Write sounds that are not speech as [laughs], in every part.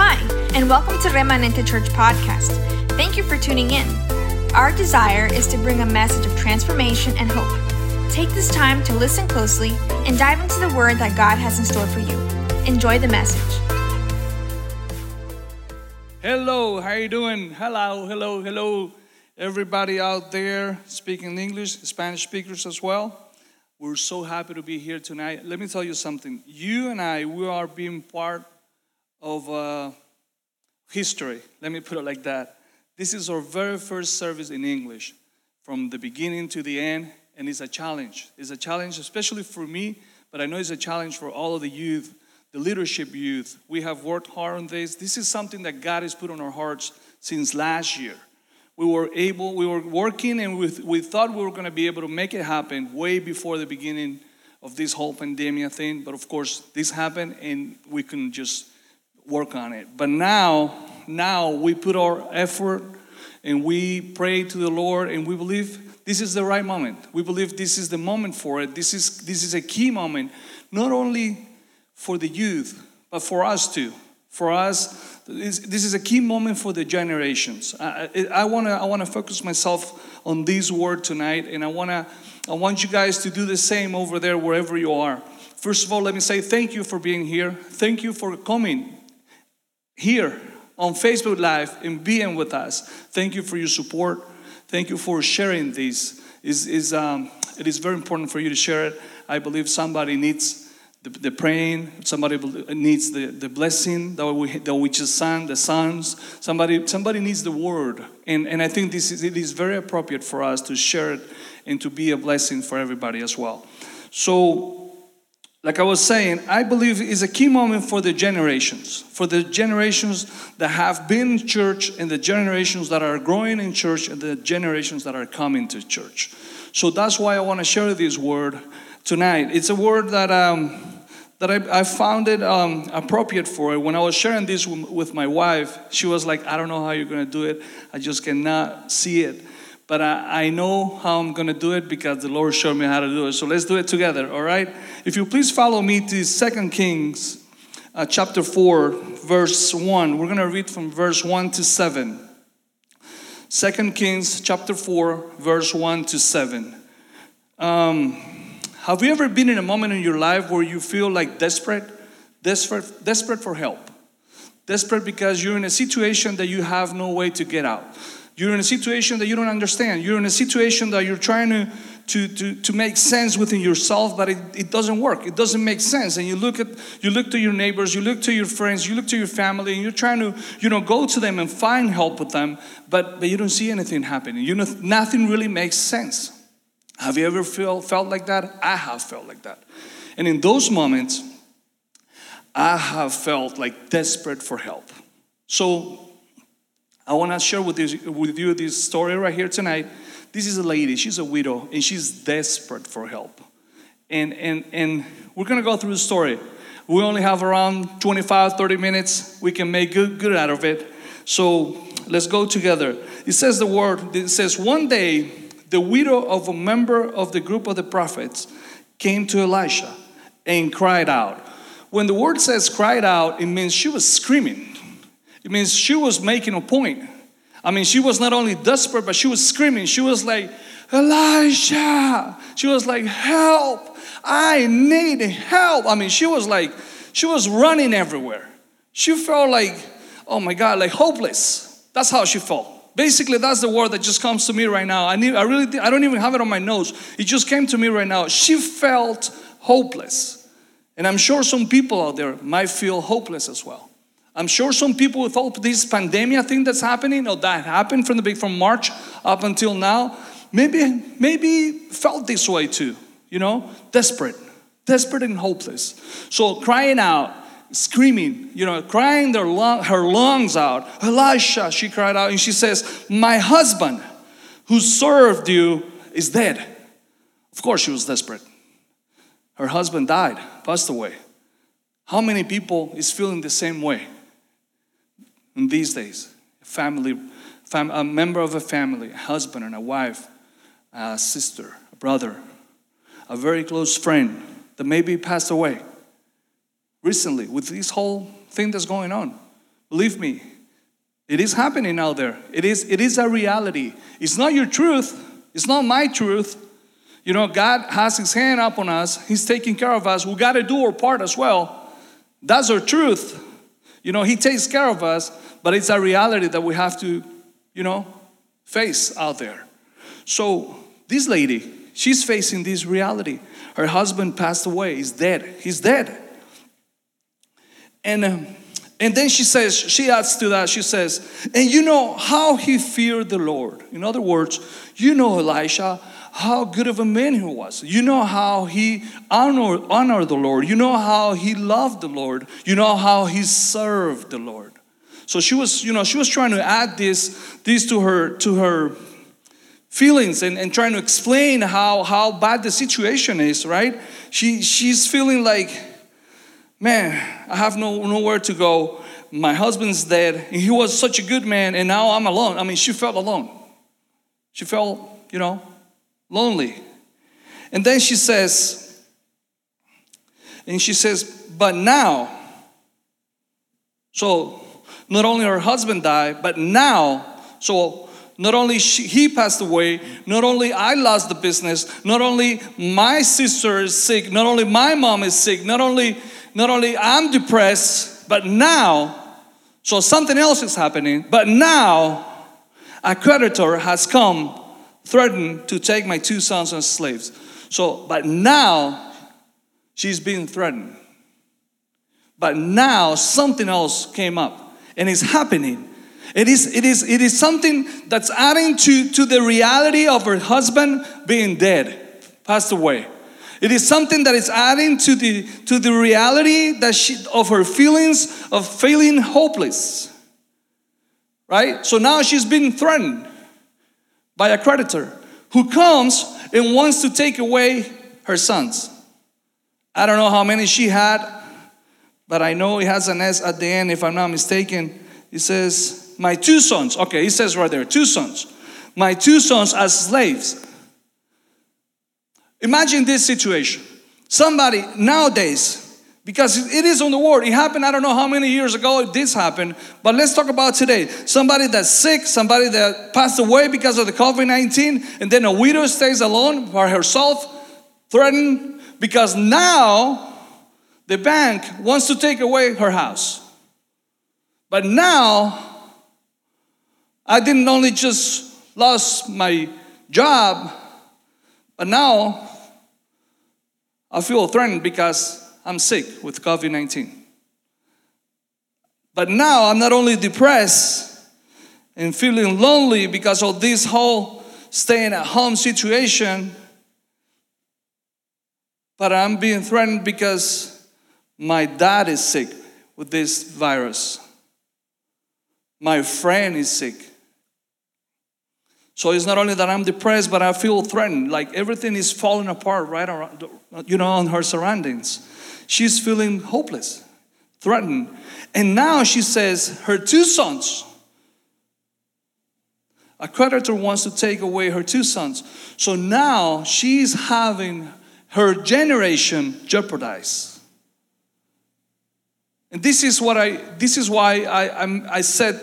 Hi, and welcome to Remanente Church Podcast. Thank you for tuning in. Our desire is to bring a message of transformation and hope. Take this time to listen closely and dive into the word that God has in store for you. Enjoy the message. Hello, how are you doing? Hello, hello, hello, everybody out there speaking English, Spanish speakers as well. We're so happy to be here tonight. Let me tell you something. You and I, we are being part of uh, history. Let me put it like that. This is our very first service in English, from the beginning to the end, and it's a challenge. It's a challenge, especially for me, but I know it's a challenge for all of the youth, the leadership youth. We have worked hard on this. This is something that God has put on our hearts since last year we were able, we were working and we, we thought we were going to be able to make it happen way before the beginning of this whole pandemic thing. But of course, this happened and we couldn't just work on it. But now, now we put our effort and we pray to the Lord and we believe this is the right moment. We believe this is the moment for it. This is, this is a key moment, not only for the youth, but for us too. For us, this is a key moment for the generations. I, I want to I wanna focus myself on this word tonight, and I, wanna, I want you guys to do the same over there, wherever you are. First of all, let me say thank you for being here. Thank you for coming here on Facebook Live and being with us. Thank you for your support. Thank you for sharing this. Is is um, it is very important for you to share it. I believe somebody needs the, the praying, somebody needs the, the blessing that we, that we just sang, the sons. Somebody, somebody needs the word. And, and I think this is, it is very appropriate for us to share it and to be a blessing for everybody as well. So, like I was saying, I believe is a key moment for the generations, for the generations that have been in church and the generations that are growing in church and the generations that are coming to church. So that's why I want to share this word tonight. It's a word that um, that I, I found it um, appropriate for it. When I was sharing this with my wife, she was like, "I don't know how you're going to do it. I just cannot see it." But I, I know how I'm going to do it because the Lord showed me how to do it. So let's do it together, all right? If you please follow me to Second Kings uh, chapter 4, verse 1. We're going to read from verse 1 to 7. Second Kings chapter 4, verse 1 to 7. Um, have you ever been in a moment in your life where you feel like desperate, desperate, desperate for help? Desperate because you're in a situation that you have no way to get out. You're in a situation that you don't understand. You're in a situation that you're trying to, to, to, to make sense within yourself, but it, it doesn't work. It doesn't make sense. And you look at you look to your neighbors, you look to your friends, you look to your family, and you're trying to, you know, go to them and find help with them, but, but you don't see anything happening. You know, nothing really makes sense. Have you ever feel, felt like that? I have felt like that. And in those moments, I have felt like desperate for help. So I want to share with, this, with you this story right here tonight. This is a lady, she's a widow, and she's desperate for help. And, and, and we're going to go through the story. We only have around 25, 30 minutes. We can make good, good out of it. So let's go together. It says the word, it says, one day, the widow of a member of the group of the prophets came to Elisha and cried out. When the word says cried out, it means she was screaming. It means she was making a point. I mean, she was not only desperate, but she was screaming. She was like, Elisha. She was like, help. I need help. I mean, she was like, she was running everywhere. She felt like, oh my God, like hopeless. That's how she felt. Basically, that's the word that just comes to me right now. I need, I really, I don't even have it on my notes. It just came to me right now. She felt hopeless, and I'm sure some people out there might feel hopeless as well. I'm sure some people with all this pandemic thing that's happening, or that happened from the big from March up until now, maybe maybe felt this way too. You know, desperate, desperate and hopeless. So crying out screaming, you know, crying their lung, her lungs out. Elisha, she cried out, and she says, My husband who served you is dead. Of course, she was desperate. Her husband died, passed away. How many people is feeling the same way in these days? Family, fam, a member of a family, a husband and a wife, a sister, a brother, a very close friend that maybe passed away recently with this whole thing that's going on. Believe me, it is happening out there. It is, it is a reality. It's not your truth, it's not my truth. You know, God has His hand up on us, He's taking care of us. We got to do our part as well. That's our truth. You know, He takes care of us, but it's a reality that we have to, you know, face out there. So, this lady, she's facing this reality. Her husband passed away, he's dead. He's dead. And um, and then she says, she adds to that, she says, and you know how he feared the Lord. In other words, you know Elisha, how good of a man he was. You know how he honored, honored the Lord. You know how he loved the Lord. You know how he served the Lord. So she was, you know, she was trying to add this, this to her, to her feelings and, and trying to explain how, how bad the situation is, right? She, she's feeling like, man, I have no, nowhere to go. My husband's dead. And he was such a good man, and now I'm alone. I mean, she felt alone. She felt, you know, lonely. And then she says, and she says, but now, so not only her husband died, but now, so not only she, he passed away, not only I lost the business, not only my sister is sick, not only my mom is sick, not only not only I'm depressed, but now, so something else is happening, but now a creditor has come, threatened to take my two sons as slaves. So, but now she's being threatened. But now something else came up and it's happening. It is, it is, it is something that's adding to, to the reality of her husband being dead, passed away. It is something that is adding to the, to the reality that she, of her feelings of feeling hopeless. Right? So now she's being threatened by a creditor who comes and wants to take away her sons. I don't know how many she had, but I know it has an S at the end, if I'm not mistaken. It says, My two sons. Okay, he says right there, two sons. My two sons as slaves. Imagine this situation. Somebody nowadays, because it is on the word, it happened, I don't know how many years ago this happened, but let's talk about today. Somebody that's sick, somebody that passed away because of the COVID 19, and then a widow stays alone by herself, threatened, because now the bank wants to take away her house. But now, I didn't only just lost my job, but now I feel threatened because I'm sick with COVID 19. But now I'm not only depressed and feeling lonely because of this whole staying at home situation, but I'm being threatened because my dad is sick with this virus. My friend is sick. So it's not only that I'm depressed, but I feel threatened. Like everything is falling apart right around, you know, on her surroundings. She's feeling hopeless, threatened. And now she says her two sons, a creditor wants to take away her two sons. So now she's having her generation jeopardized. And this is what I this is why I, I'm, I said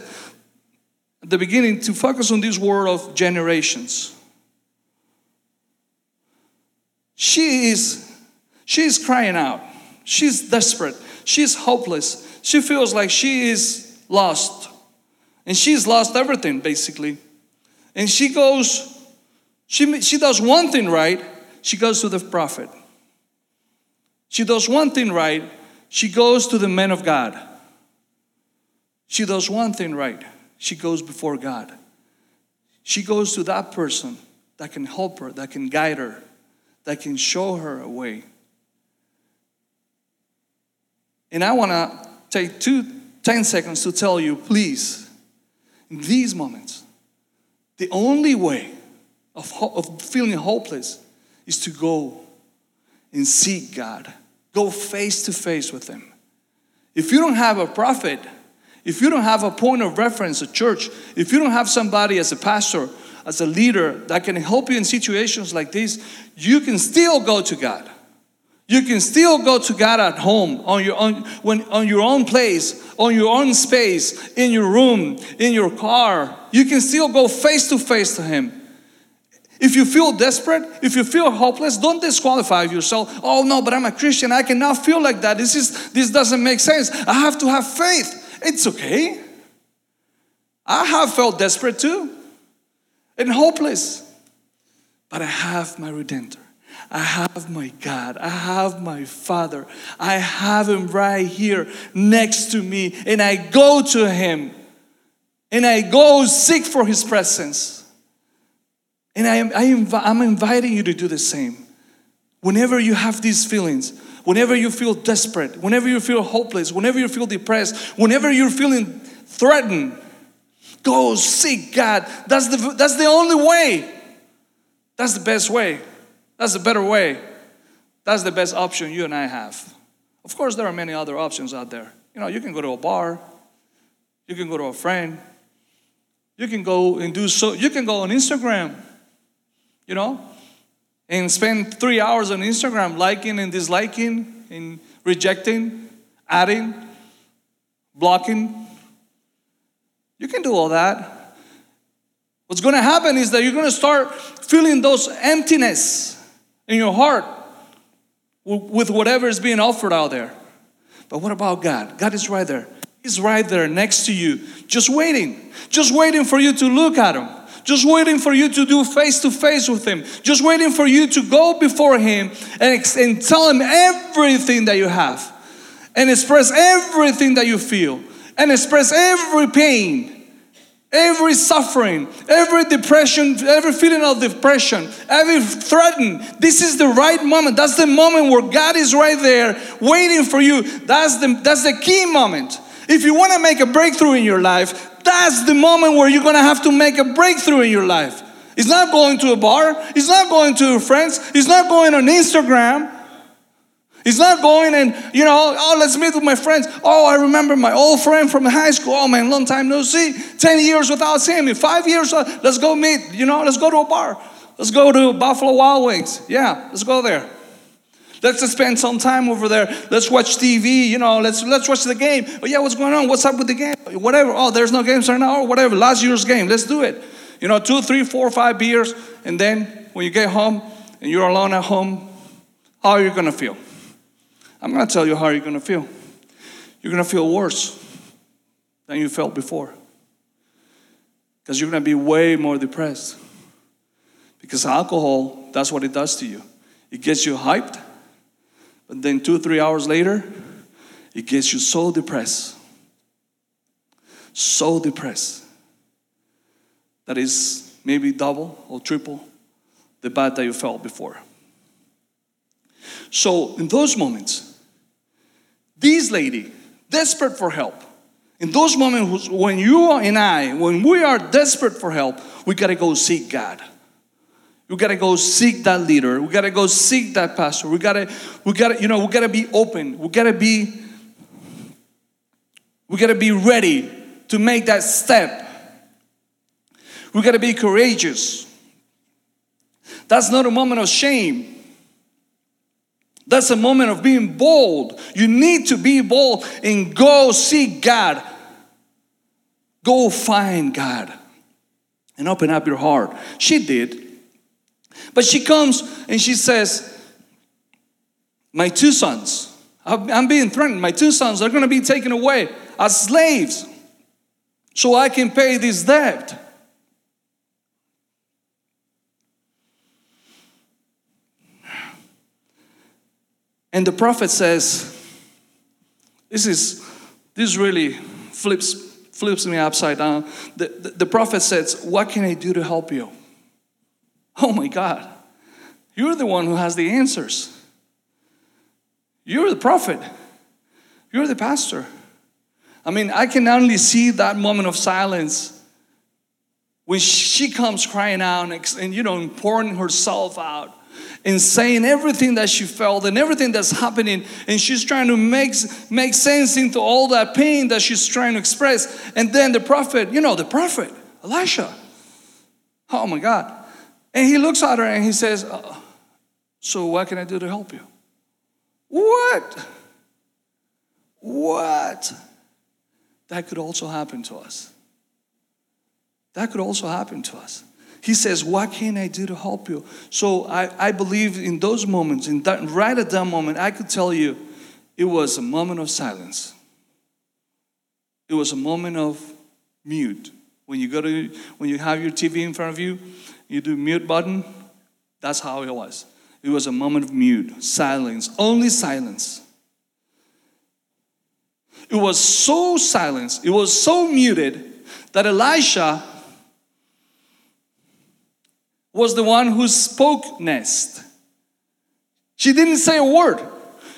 at the beginning to focus on this word of generations. She is she is crying out. She's desperate. She's hopeless. She feels like she is lost. And she's lost everything basically. And she goes she she does one thing right. She goes to the prophet. She does one thing right. She goes to the men of God. She does one thing right she goes before God. She goes to that person that can help her, that can guide her, that can show her a way. And I want to take two, 10 seconds to tell you, please, in these moments, the only way of, of feeling hopeless is to go and seek God. Go face to face with Him. If you don't have a prophet, if you don't have a point of reference, a church, if you don't have somebody as a pastor, as a leader that can help you in situations like this, you can still go to God. You can still go to God at home, on your own, when, on your own place, on your own space, in your room, in your car. You can still go face to face to Him. If you feel desperate, if you feel hopeless, don't disqualify yourself. Oh no, but I'm a Christian. I cannot feel like that. This is this doesn't make sense. I have to have faith. It's okay. I have felt desperate too and hopeless. But I have my Redeemer. I have my God. I have my Father. I have Him right here next to me. And I go to Him. And I go seek for His presence. And I am, I I'm inviting you to do the same. Whenever you have these feelings, whenever you feel desperate, whenever you feel hopeless, whenever you feel depressed, whenever you're feeling threatened, go seek God. That's the, that's the only way. That's the best way. That's the better way. That's the best option you and I have. Of course, there are many other options out there. You know, you can go to a bar, you can go to a friend, you can go and do so, you can go on Instagram, you know, and spend three hours on Instagram liking and disliking and rejecting, adding, blocking. You can do all that. What's going to happen is that you're going to start feeling those emptiness in your heart with whatever is being offered out there. But what about God? God is right there. He's right there next to you, just waiting, just waiting for you to look at Him, just waiting for you to do face to face with Him, just waiting for you to go before Him and, and tell Him everything that you have, and express everything that you feel, and express every pain every suffering, every depression, every feeling of depression, every threaten. This is the right moment. That's the moment where God is right there waiting for you. That's the, that's the key moment. If you want to make a breakthrough in your life, that's the moment where you're going to have to make a breakthrough in your life. It's not going to a bar, it's not going to your friends, it's not going on Instagram. He's not going and, you know, oh, let's meet with my friends. Oh, I remember my old friend from high school. Oh, man, long time no see. 10 years without seeing me. Five years, uh, let's go meet. You know, let's go to a bar. Let's go to Buffalo Wild Wings. Yeah, let's go there. Let's spend some time over there. Let's watch TV. You know, let's let's watch the game. Oh yeah, what's going on? What's up with the game? Whatever. Oh, there's no games right now. Or whatever. Last year's game. Let's do it. You know, two, three, four, five beers, and then when you get home and you're alone at home, how are you gonna feel? I'm going to tell you how you're going to feel. You're going to feel worse than you felt before. Because you're going to be way more depressed. Because alcohol, that's what it does to you. It gets you hyped, but then two, three hours later, it gets you so depressed. So depressed. That is maybe double or triple the bad that you felt before. So, in those moments, this lady, desperate for help, in those moments when you and I, when we are desperate for help, we gotta go seek God. We gotta go seek that leader. We gotta go seek that pastor. We gotta, we gotta, you know, we gotta be open. We gotta be, we gotta be ready to make that step. We gotta be courageous. That's not a moment of shame. That's a moment of being bold. You need to be bold and go seek God. Go find God and open up your heart. She did. But she comes and she says, My two sons, I'm being threatened. My two sons are going to be taken away as slaves so I can pay this debt. And the prophet says, this is this really flips flips me upside down. The, the, the prophet says, What can I do to help you? Oh my God. You're the one who has the answers. You're the prophet. You're the pastor. I mean, I can only see that moment of silence when she comes crying out and, you know, pouring herself out and saying everything that she felt and everything that's happening and she's trying to make, make sense into all that pain that she's trying to express and then the prophet you know the prophet elisha oh my god and he looks at her and he says uh, so what can i do to help you What? What? That could also happen to us. That could also happen to us. He says, What can I do to help you? So I, I believe in those moments, in that, right at that moment, I could tell you it was a moment of silence. It was a moment of mute. When you go to when you have your TV in front of you, you do mute button. That's how it was. It was a moment of mute, silence, only silence. It was so silent, it was so muted that Elisha was the one who spoke next. She didn't say a word.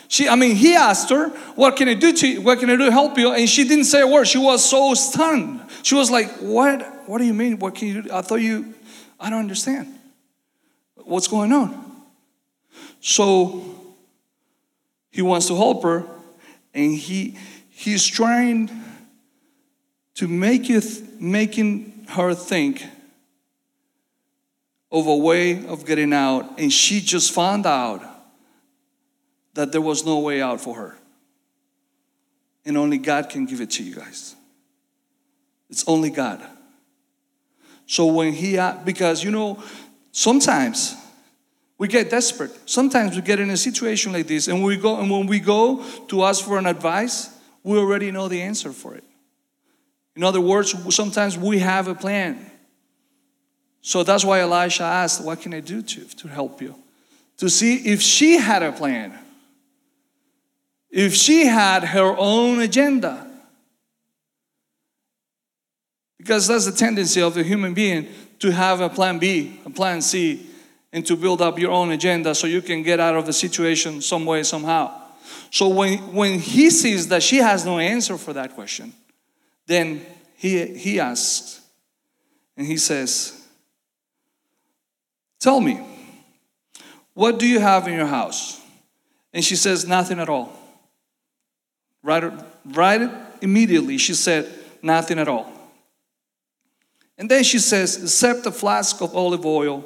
She, I mean, he asked her, "What can I do to you? What can I do to help you?" And she didn't say a word. She was so stunned. She was like, "What? What do you mean? What can you do? I thought you. I don't understand. What's going on?" So he wants to help her, and he he's trying to make it making her think of a way of getting out, and she just found out that there was no way out for her. And only God can give it to you guys. It's only God. So when he, uh, because you know, sometimes we get desperate. Sometimes we get in a situation like this, and we go, and when we go to ask for an advice, we already know the answer for it. In other words, sometimes we have a plan. So that's why Elisha asked, What can I do to, to help you? To see if she had a plan, if she had her own agenda. Because that's the tendency of the human being to have a plan B, a plan C, and to build up your own agenda so you can get out of the situation some way, somehow. So when, when he sees that she has no answer for that question, then he, he asks, and he says, Tell me, what do you have in your house? And she says, Nothing at all. Right, right immediately, she said, Nothing at all. And then she says, Except a flask of olive oil.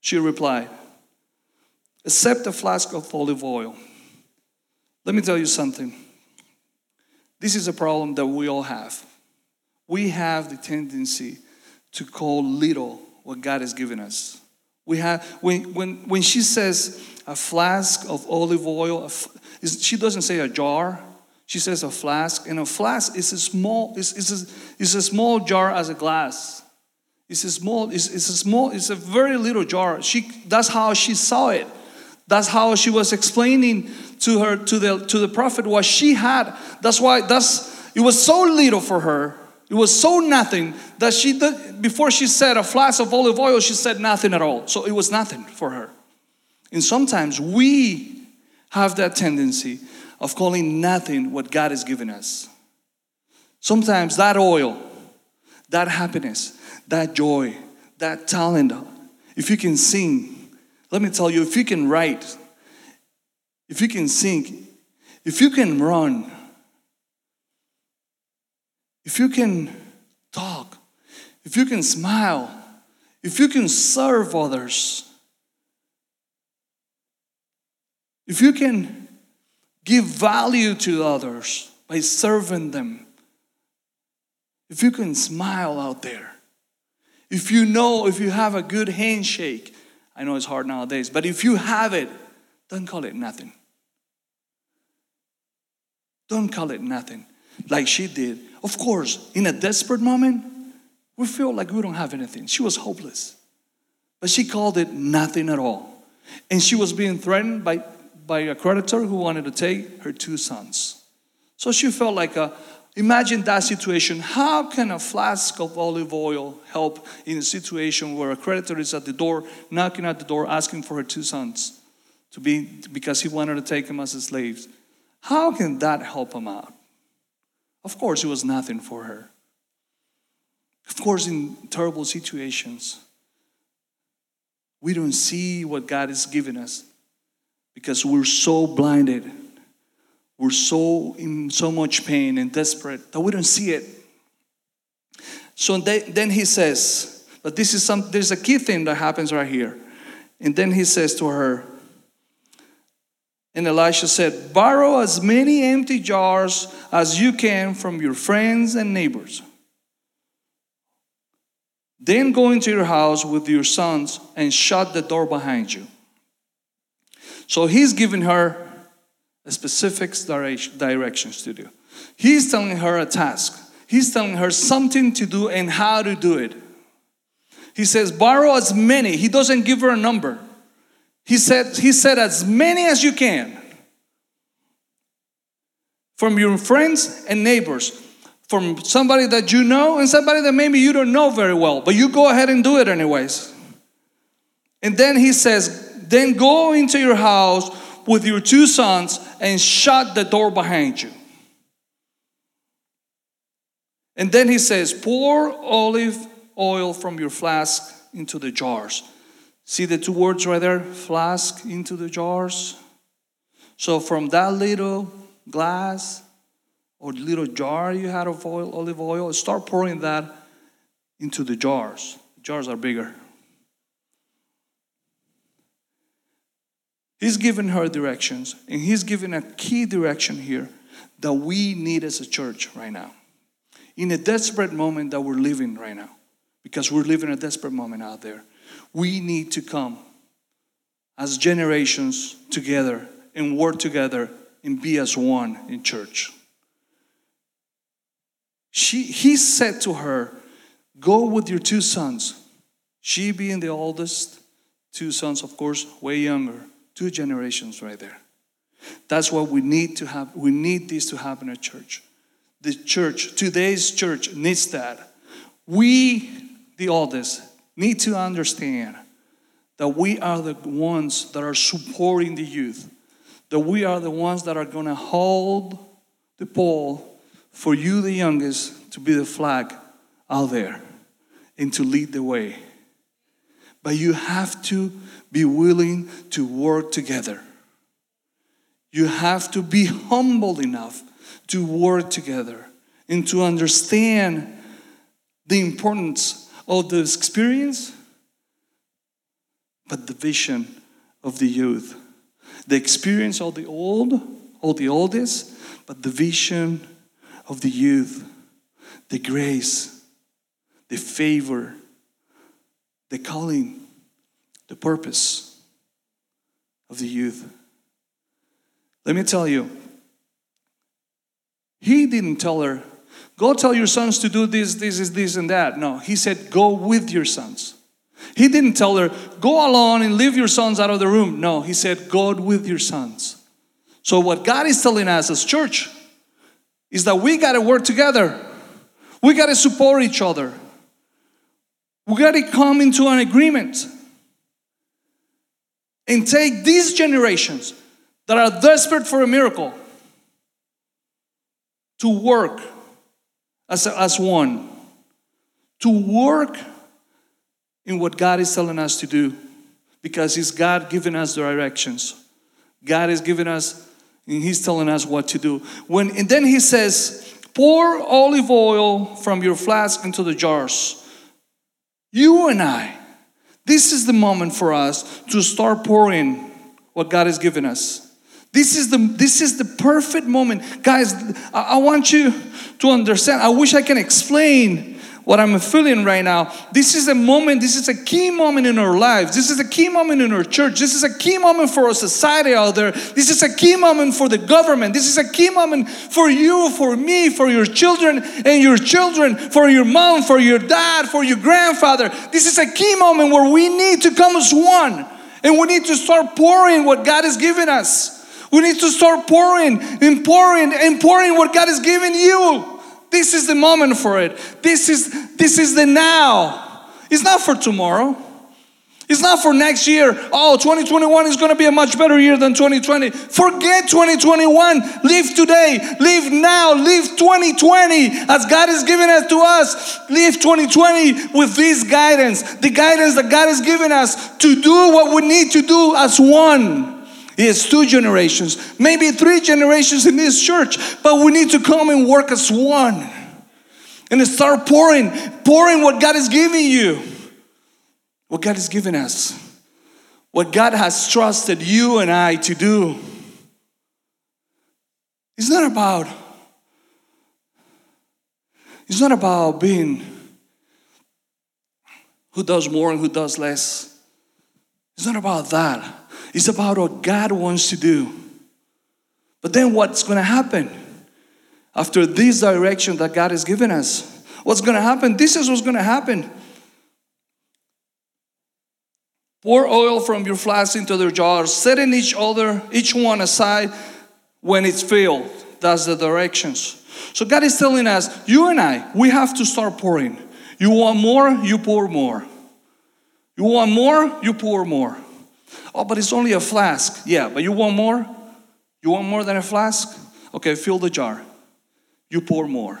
She replied, Except a flask of olive oil. Let me tell you something. This is a problem that we all have. We have the tendency to call little what God has given us. We have when when when she says a flask of olive oil, she doesn't say a jar. She says a flask, and a flask is a small is is a, is a small jar as a glass. It's a small it's, it's a small it's a very little jar. She that's how she saw it. That's how she was explaining to her to the to the prophet what she had. That's why that's it was so little for her it was so nothing that she did, before she said a flask of olive oil, she said nothing at all. So it was nothing for her. And sometimes we have that tendency of calling nothing what God has given us. Sometimes that oil, that happiness, that joy, that talent, if you can sing, let me tell you, if you can write, if you can sing, if you can run, if you can talk, if you can smile, if you can serve others, if you can give value to others by serving them, if you can smile out there, if you know, if you have a good handshake, I know it's hard nowadays, but if you have it, don't call it nothing. Don't call it nothing like she did. Of course, in a desperate moment, we feel like we don't have anything. She was hopeless. But she called it nothing at all. And she was being threatened by, by a creditor who wanted to take her two sons. So she felt like a, imagine that situation. How can a flask of olive oil help in a situation where a creditor is at the door, knocking at the door, asking for her two sons to be, because he wanted to take them as slaves? How can that help him out? Of course, it was nothing for her. Of course, in terrible situations, we don't see what God is giving us because we're so blinded. We're so in so much pain and desperate that we don't see it. So then he says, but this is some there's a key thing that happens right here. And then he says to her, And Elisha said, Borrow as many empty jars as you can from your friends and neighbors. Then go into your house with your sons and shut the door behind you. So he's giving her a specific directions to do. He's telling her a task. He's telling her something to do and how to do it. He says, borrow as many. He doesn't give her a number. He said, he said as many as you can from your friends and neighbors, from somebody that you know and somebody that maybe you don't know very well, but you go ahead and do it anyways. And then he says, then go into your house with your two sons and shut the door behind you. And then he says, pour olive oil from your flask into the jars. See the two words right there? Flask into the jars. So from that little glass or little jar you had of oil, olive oil, start pouring that into the jars. The jars are bigger. He's given her directions, and he's given a key direction here that we need as a church right now. In a desperate moment that we're living right now, because we're living a desperate moment out there, we need to come as generations together and work together and be as one in church. She, he said to her, Go with your two sons. She being the oldest, two sons, of course, way younger. Two generations right there. That's what we need to have. We need this to happen at church. The church, today's church, needs that. We, the oldest, need to understand that we are the ones that are supporting the youth, that we are the ones that are going to hold the pole for you, the youngest, to be the flag out there and to lead the way. But you have to be willing to work together. You have to be humble enough to work together and to understand the importance of the experience, but the vision of the youth. The experience of the old, all the oldest, but the vision of the youth, the grace, the favor, the calling the purpose of the youth. Let me tell you, he didn't tell her, go tell your sons to do this, this, is this, and that. No, he said, go with your sons. He didn't tell her, go alone and leave your sons out of the room. No, he said, go with your sons. So, what God is telling us as church is that we got to work together, we got to support each other, we got to come into an agreement and take these generations that are desperate for a miracle to work as, as one, to work in what God is telling us to do because it's God giving us the directions. God is giving us, and He's telling us what to do. When and then He says, pour olive oil from your flask into the jars. You and I this is the moment for us to start pouring what God has given us. This is the this is the perfect moment. Guys, I, I want you to understand. I wish I can explain what I'm feeling right now. This is a moment, this is a key moment in our lives. This is a key moment in our church. This is a key moment for our society out there. This is a key moment for the government. This is a key moment for you, for me, for your children and your children, for your mom, for your dad, for your grandfather. This is a key moment where we need to come as one and we need to start pouring what God has given us. We need to start pouring and pouring and pouring what God has given you. This is the moment for it. This is this is the now. It's not for tomorrow. It's not for next year. Oh, 2021 is going to be a much better year than 2020. Forget 2021. Live today. Live now. Live 2020 as God has given it to us. Live 2020 with this guidance. The guidance that God has given us to do what we need to do as one. It's two generations, maybe three generations in this church, but we need to come and work as one and start pouring, pouring what God is giving you, what God has given us, what God has trusted you and I to do. It's not about it's not about being who does more and who does less. It's not about that. It's about what God wants to do. But then what's going to happen after this direction that God has given us? What's going to happen? This is what's going to happen. Pour oil from your flask into their jars, setting each other, each one aside when it's filled. That's the directions. So God is telling us, you and I, we have to start pouring. You want more, you pour more. You want more, you pour more. Oh, but it's only a flask. Yeah, but you want more? You want more than a flask? Okay, fill the jar. You pour more.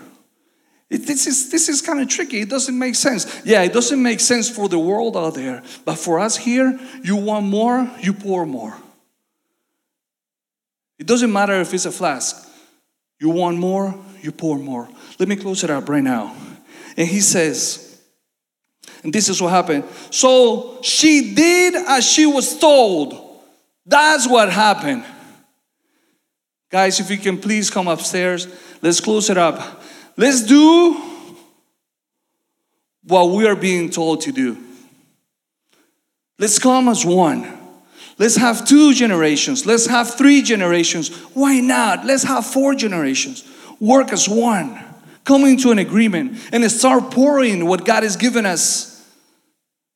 It, this is, this is kind of tricky. It doesn't make sense. Yeah, it doesn't make sense for the world out there. But for us here, you want more, you pour more. It doesn't matter if it's a flask. You want more, you pour more. Let me close it up right now. And he says, and this is what happened. So she did as she was told. That's what happened. Guys, if you can please come upstairs, let's close it up. Let's do what we are being told to do. Let's come as one. Let's have two generations. Let's have three generations. Why not? Let's have four generations. Work as one. Come into an agreement and start pouring what God has given us.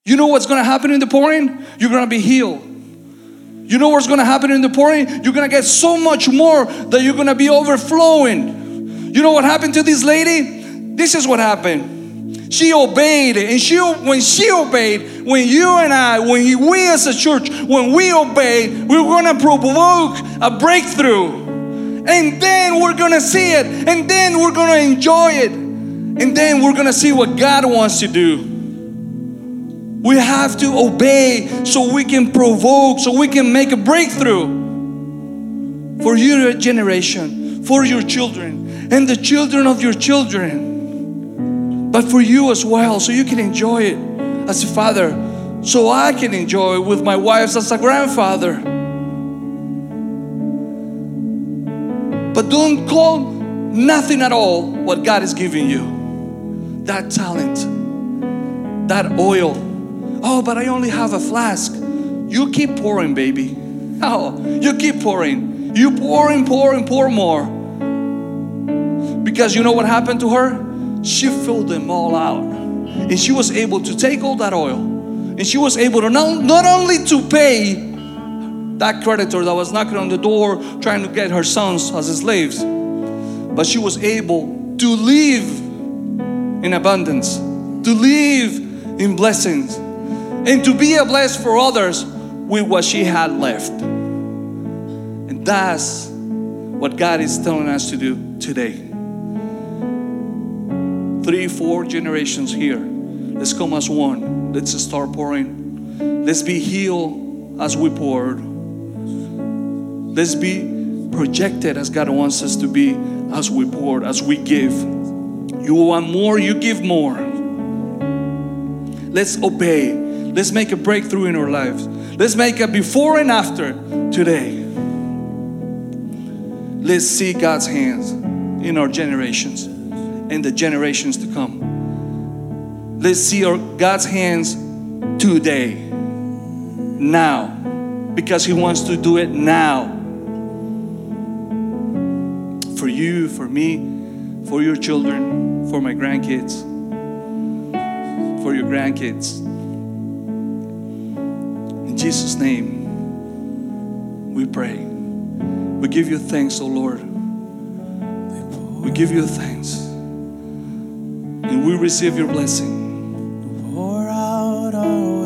You know what's going to happen in the pouring? You're going to be healed. You know what's going to happen in the pouring? You're going to get so much more that you're going to be overflowing. You know what happened to this lady? This is what happened. She obeyed, and she when she obeyed, when you and I, when we as a church, when we obey, we're going to provoke a breakthrough. And then we're going to see it, and then we're going to enjoy it, and then we're going to see what God wants to do. We have to obey so we can provoke, so we can make a breakthrough for your generation, for your children, and the children of your children. But for you as well, so you can enjoy it as a father, so I can enjoy it with my wife as a grandfather. But don't call nothing at all what God is giving you. That talent, that oil Oh, but I only have a flask. You keep pouring, baby. [laughs] Oh, you keep pouring. You pour and pour and pour more. Because you know what happened to her? She filled them all out. And she was able to take all that oil. And she was able to not, not only to pay that creditor that was knocking on the door trying to get her sons as slaves, but she was able to live in abundance, to live in blessings and to be a bless for others with what she had left. And that's what God is telling us to do today. Three, four generations here. Let's come as one. Let's start pouring. Let's be healed as we poured. Let's be projected as God wants us to be as we pour, as we give. You want more, you give more. Let's obey. Let's make a breakthrough in our lives. Let's make a before and after today. Let's see God's hands in our generations and the generations to come. Let's see our God's hands today, now, because He wants to do it now. For you, for me, for your children, for my grandkids, for your grandkids. Jesus' name, we pray. We give you thanks, O oh Lord. We give you thanks. And we receive your blessing.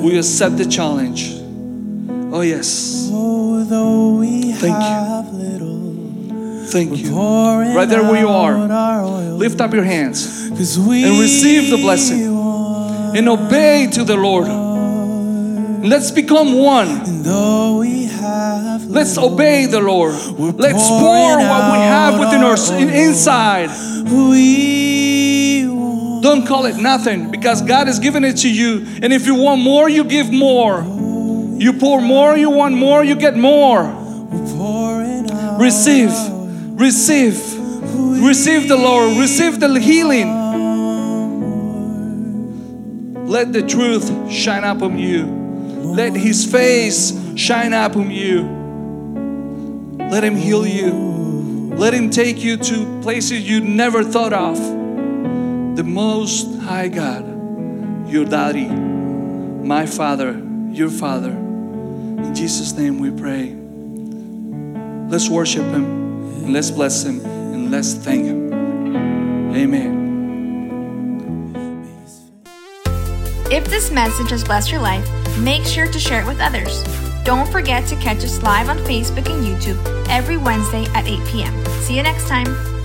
We accept the challenge. Oh, yes. Thank you. Thank you. Right there where you are, lift up your hands and receive the blessing and obey to the Lord. Let's become one. Let's obey the Lord. Let's pour what we have within our inside. Don't call it nothing because God has given it to you. And if you want more, you give more. You pour more, you want more, you get more. Receive, Receive. Receive the Lord. Receive the healing. Let the truth shine upon you. Let His face shine upon you. Let Him heal you. Let Him take you to places you never thought of. The Most High God, your daddy, my Father, your Father. In Jesus' name we pray. Let's worship Him and let's bless Him and let's thank Him. Amen. If this message has blessed your life, make sure to share it with others. Don't forget to catch us live on Facebook and YouTube every Wednesday at 8 p.m. See you next time.